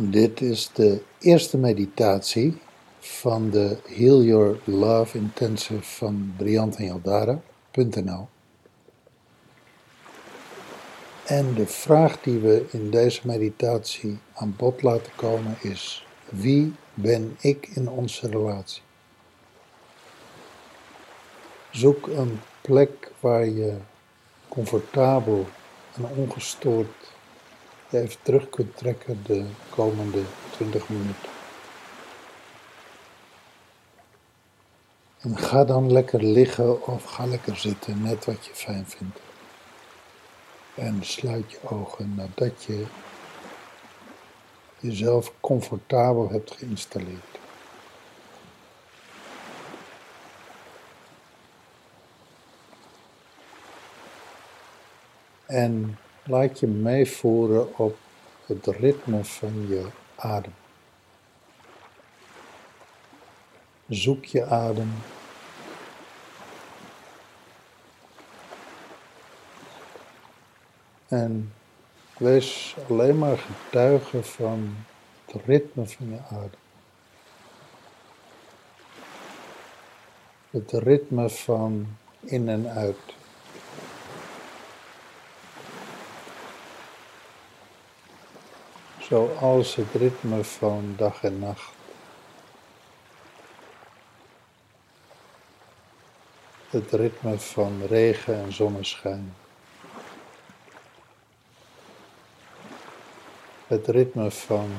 Dit is de eerste meditatie van de Heal Your Love Intensive van briantenyaldara.nl. En de vraag die we in deze meditatie aan bod laten komen is: wie ben ik in onze relatie? Zoek een plek waar je comfortabel en ongestoord even terug kunt trekken de komende 20 minuten. En ga dan lekker liggen of ga lekker zitten, net wat je fijn vindt. En sluit je ogen nadat je jezelf comfortabel hebt geïnstalleerd. En laat je meevoeren op het ritme van je adem. Zoek je adem. En wees alleen maar getuige van het ritme van je adem. Het ritme van in en uit. Zoals het ritme van dag en nacht. Het ritme van regen en zonneschijn. Het ritme van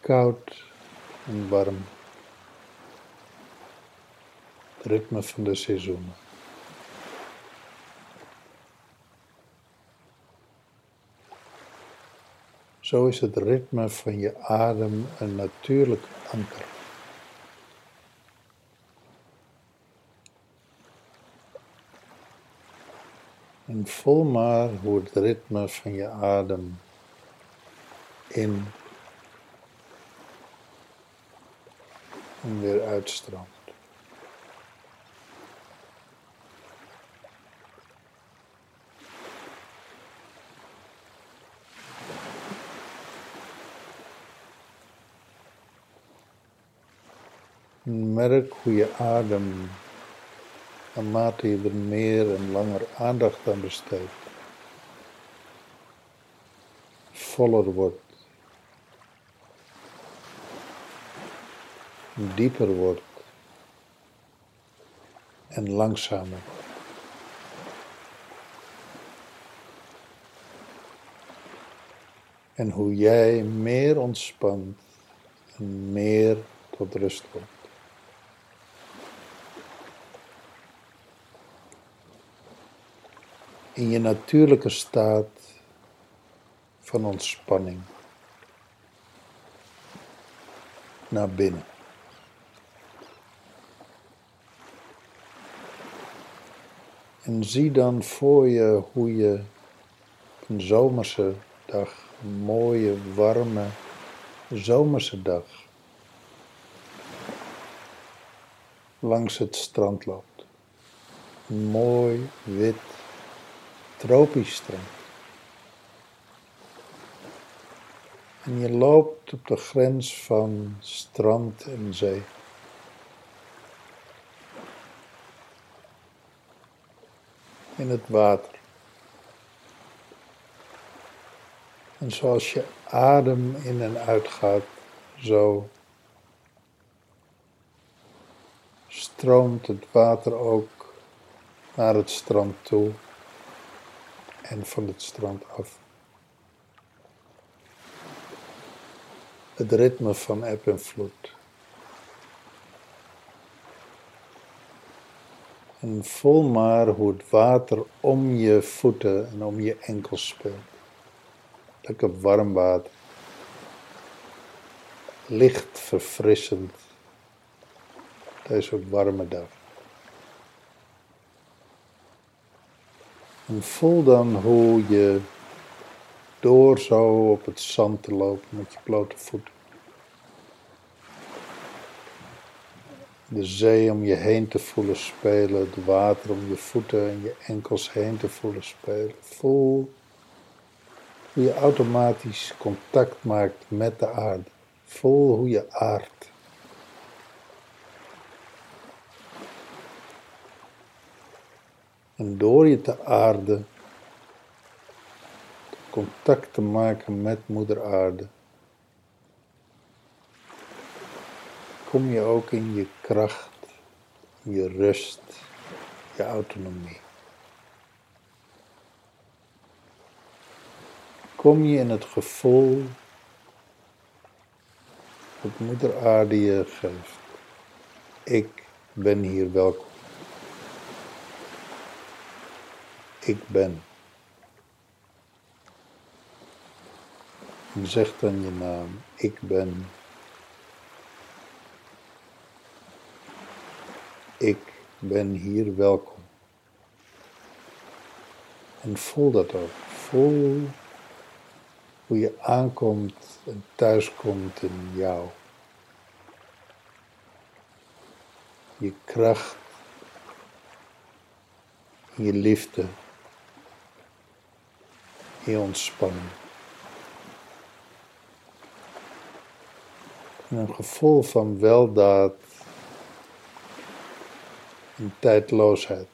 koud en warm. Het ritme van de seizoenen. Zo is het ritme van je adem een natuurlijk anker. En voel maar hoe het ritme van je adem in en weer uitstroomt. Merk hoe je adem, naarmate je er meer en langer aandacht aan besteedt, voller wordt, dieper wordt en langzamer. En hoe jij meer ontspant en meer tot rust komt. In je natuurlijke staat van ontspanning naar binnen. En zie dan voor je hoe je een zomerse dag, een mooie, warme zomerse dag, langs het strand loopt. Mooi, wit, tropisch strand. En je loopt op de grens van strand en zee. In het water. En zoals je adem in en uit gaat, zo stroomt het water ook naar het strand toe en van het strand af. Het ritme van eb en vloed. En voel maar hoe het water om je voeten en om je enkels speelt. Lekker warm water. Licht verfrissend. Deze warme dag. En voel dan hoe je door zo op het zand te lopen met je blote voeten. De zee om je heen te voelen spelen, het water om je voeten en je enkels heen te voelen spelen. Voel hoe je automatisch contact maakt met de aarde. Voel hoe je aardt. En door je te aarden, contact te maken met Moeder Aarde, kom je ook in je kracht, je rust, je autonomie. Kom je in het gevoel dat Moeder Aarde je geeft. Ik ben hier welkom. Ik ben. En zeg dan je naam. Ik ben. Ik ben hier welkom. En voel dat ook. Voel hoe je aankomt en thuiskomt in jou. Je kracht, je liefde, je ontspanning. En een gevoel van weldaad en tijdloosheid.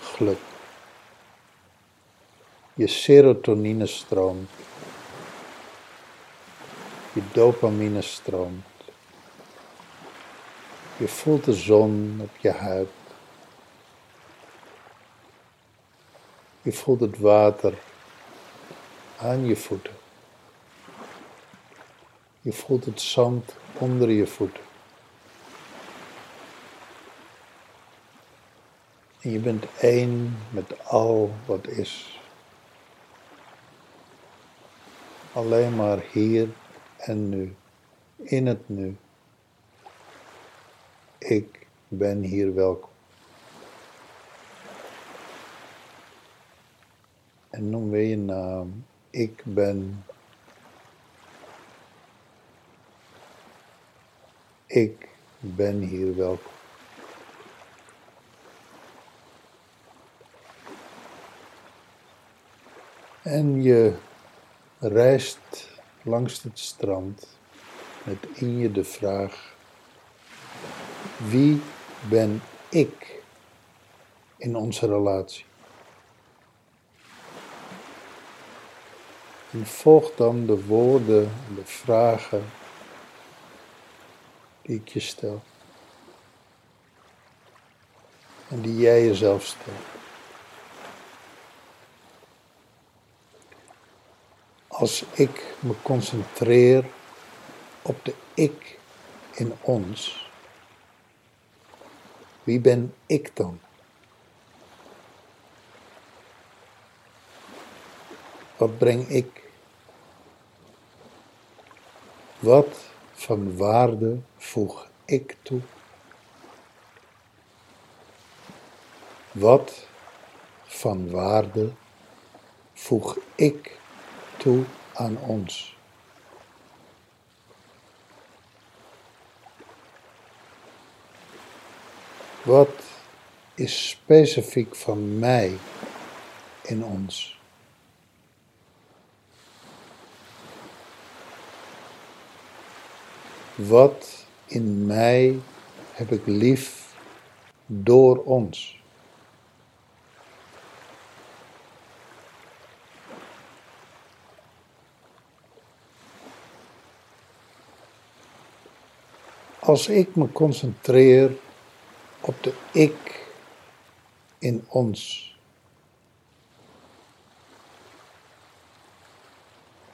Geluk. Je serotonine stroomt. Je dopamine stroomt. Je voelt de zon op je huid. Je voelt het water aan je voeten. Je voelt het zand onder je voeten. En je bent één met al wat is. Alleen maar hier en nu, in het nu. Ik ben hier welkom. En noem weer je naam. Ik ben. Ik ben hier welkom. En je reist langs het strand met in je de vraag: wie ben ik in onze relatie? En volg dan de woorden en de vragen die ik je stel. En die jij jezelf stelt. Als ik me concentreer op de ik in ons, wie ben ik dan? Wat breng ik? Wat van waarde voeg ik toe? Wat van waarde voeg ik toe aan ons? Wat is specifiek van mij in ons? Wat in mij heb ik lief door ons? Als ik me concentreer op de ik in ons,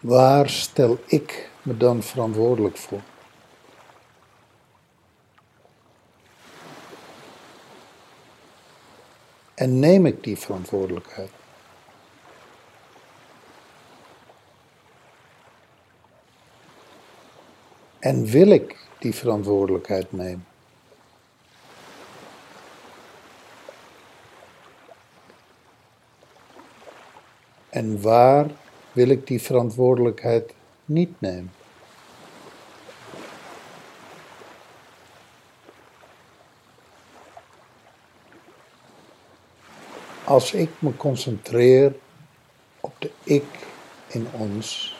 waar stel ik me dan verantwoordelijk voor? En neem ik die verantwoordelijkheid? En wil ik die verantwoordelijkheid nemen? En waar wil ik die verantwoordelijkheid niet nemen? Als ik me concentreer op de ik in ons,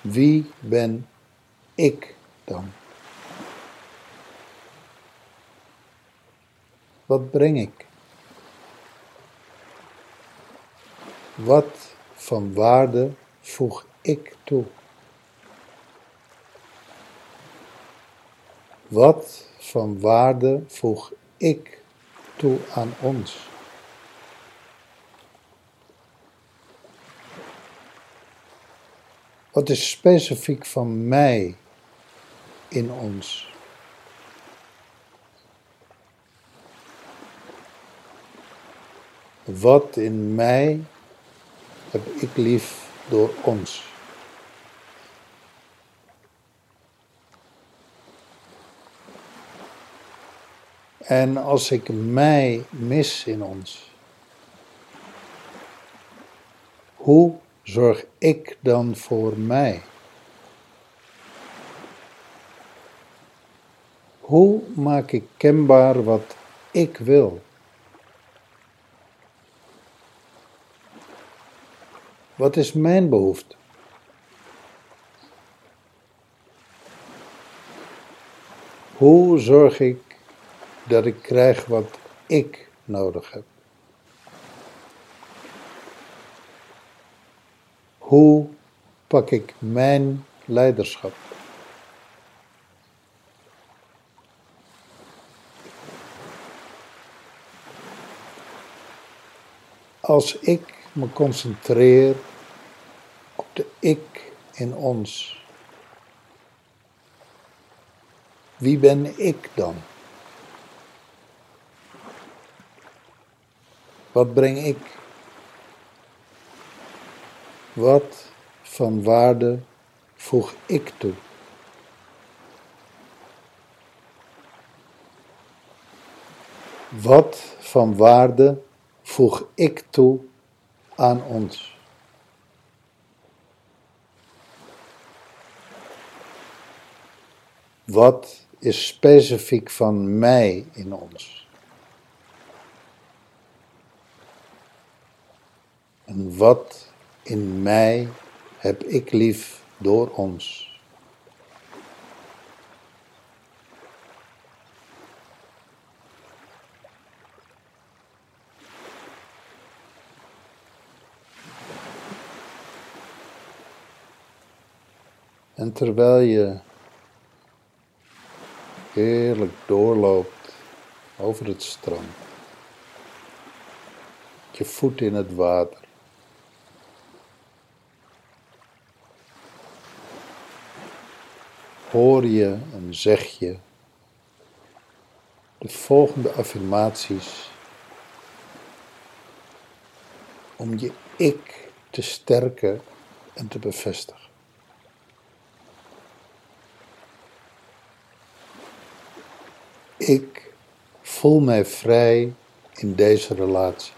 wie ben ik dan? Wat breng ik? Wat van waarde voeg ik toe? Wat van waarde voeg ik aan ons? Wat is specifiek van mij in ons? Wat in mij heb ik lief door ons? En als ik mij mis in ons, hoe zorg ik dan voor mij? Hoe maak ik kenbaar wat ik wil? Wat is mijn behoefte? Hoe zorg ik dat ik krijg wat ik nodig heb? Hoe pak ik mijn leiderschap? Als ik me concentreer op de ik in ons, wie ben ik dan? Wat breng ik? Wat van waarde voeg ik toe? Wat van waarde voeg ik toe aan ons? Wat is specifiek van mij in ons? En wat in mij heb ik lief door ons? En terwijl je heerlijk doorloopt over het strand, je voet in het water, hoor je en zeg je de volgende affirmaties om je ik te sterken en te bevestigen. Ik voel mij vrij in deze relatie.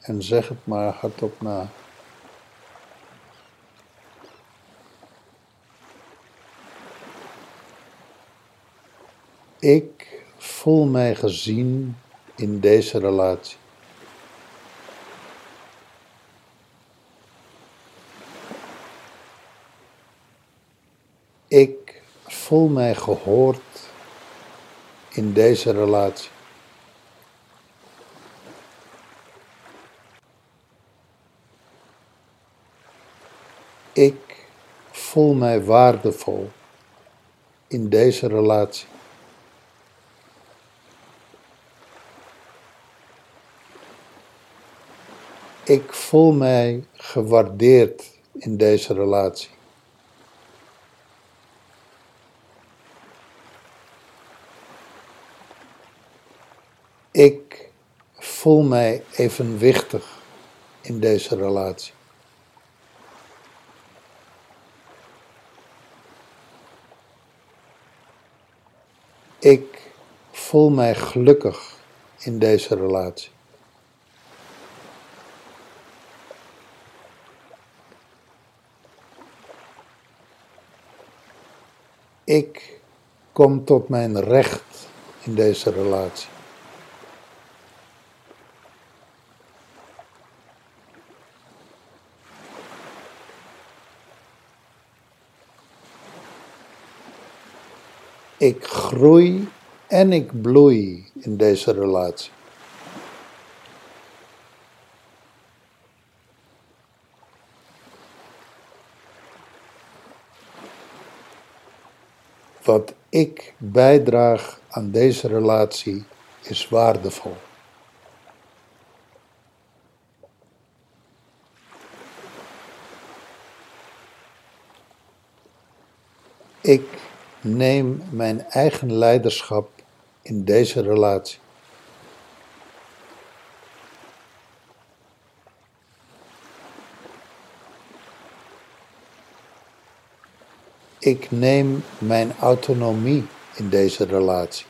En zeg het maar hardop na. Ik voel mij gezien in deze relatie. Ik voel mij gehoord in deze relatie. Ik voel mij waardevol in deze relatie. Ik voel mij gewaardeerd in deze relatie. Ik voel mij evenwichtig in deze relatie. Ik voel mij gelukkig in deze relatie. Ik kom tot mijn recht in deze relatie. Ik groei en ik bloei in deze relatie. Wat ik bijdraag aan deze relatie is waardevol. Ik neem mijn eigen leiderschap in deze relatie. Ik neem mijn autonomie in deze relatie.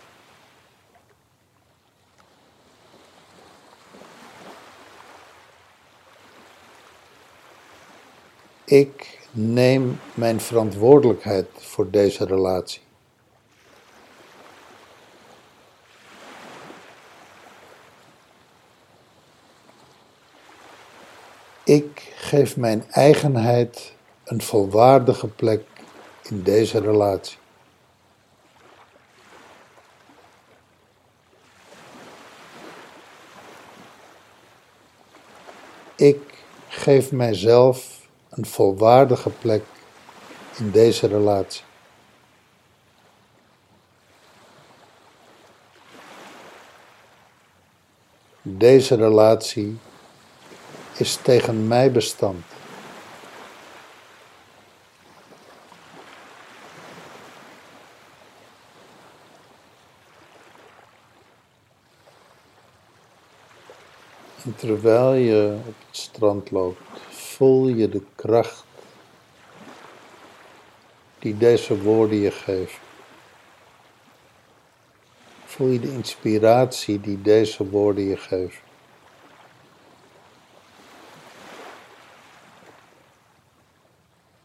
Ik neem mijn verantwoordelijkheid voor deze relatie. Ik geef mijn eigenheid een volwaardige plek in deze relatie. Ik geef mijzelf een volwaardige plek in deze relatie. Deze relatie is tegen mij bestand. En terwijl je op het strand loopt, voel je de kracht die deze woorden je geven. Voel je de inspiratie die deze woorden je geven.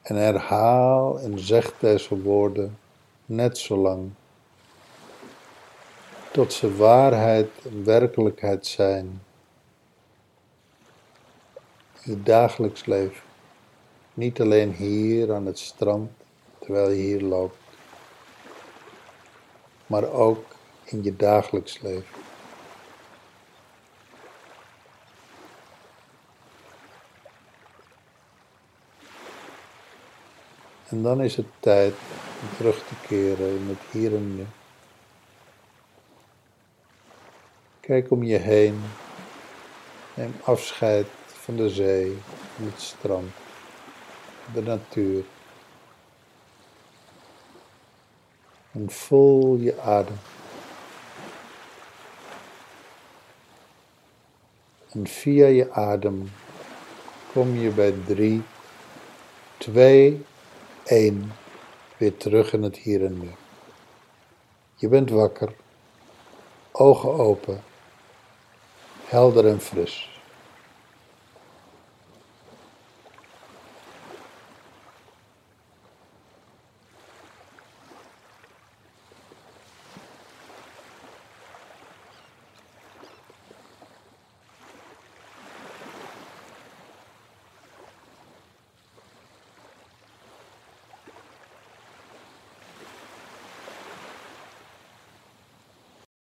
En herhaal en zeg deze woorden net zo lang tot ze waarheid en werkelijkheid zijn je dagelijks leven. Niet alleen hier aan het strand, terwijl je hier loopt, maar ook in je dagelijks leven. En dan is het tijd om terug te keren in het hier en nu. Kijk om je heen. Neem afscheid van de zee, het strand, de natuur. En voel je adem. En via je adem kom je bij drie, twee, één weer terug in het hier en nu. Je bent wakker, ogen open, helder en fris.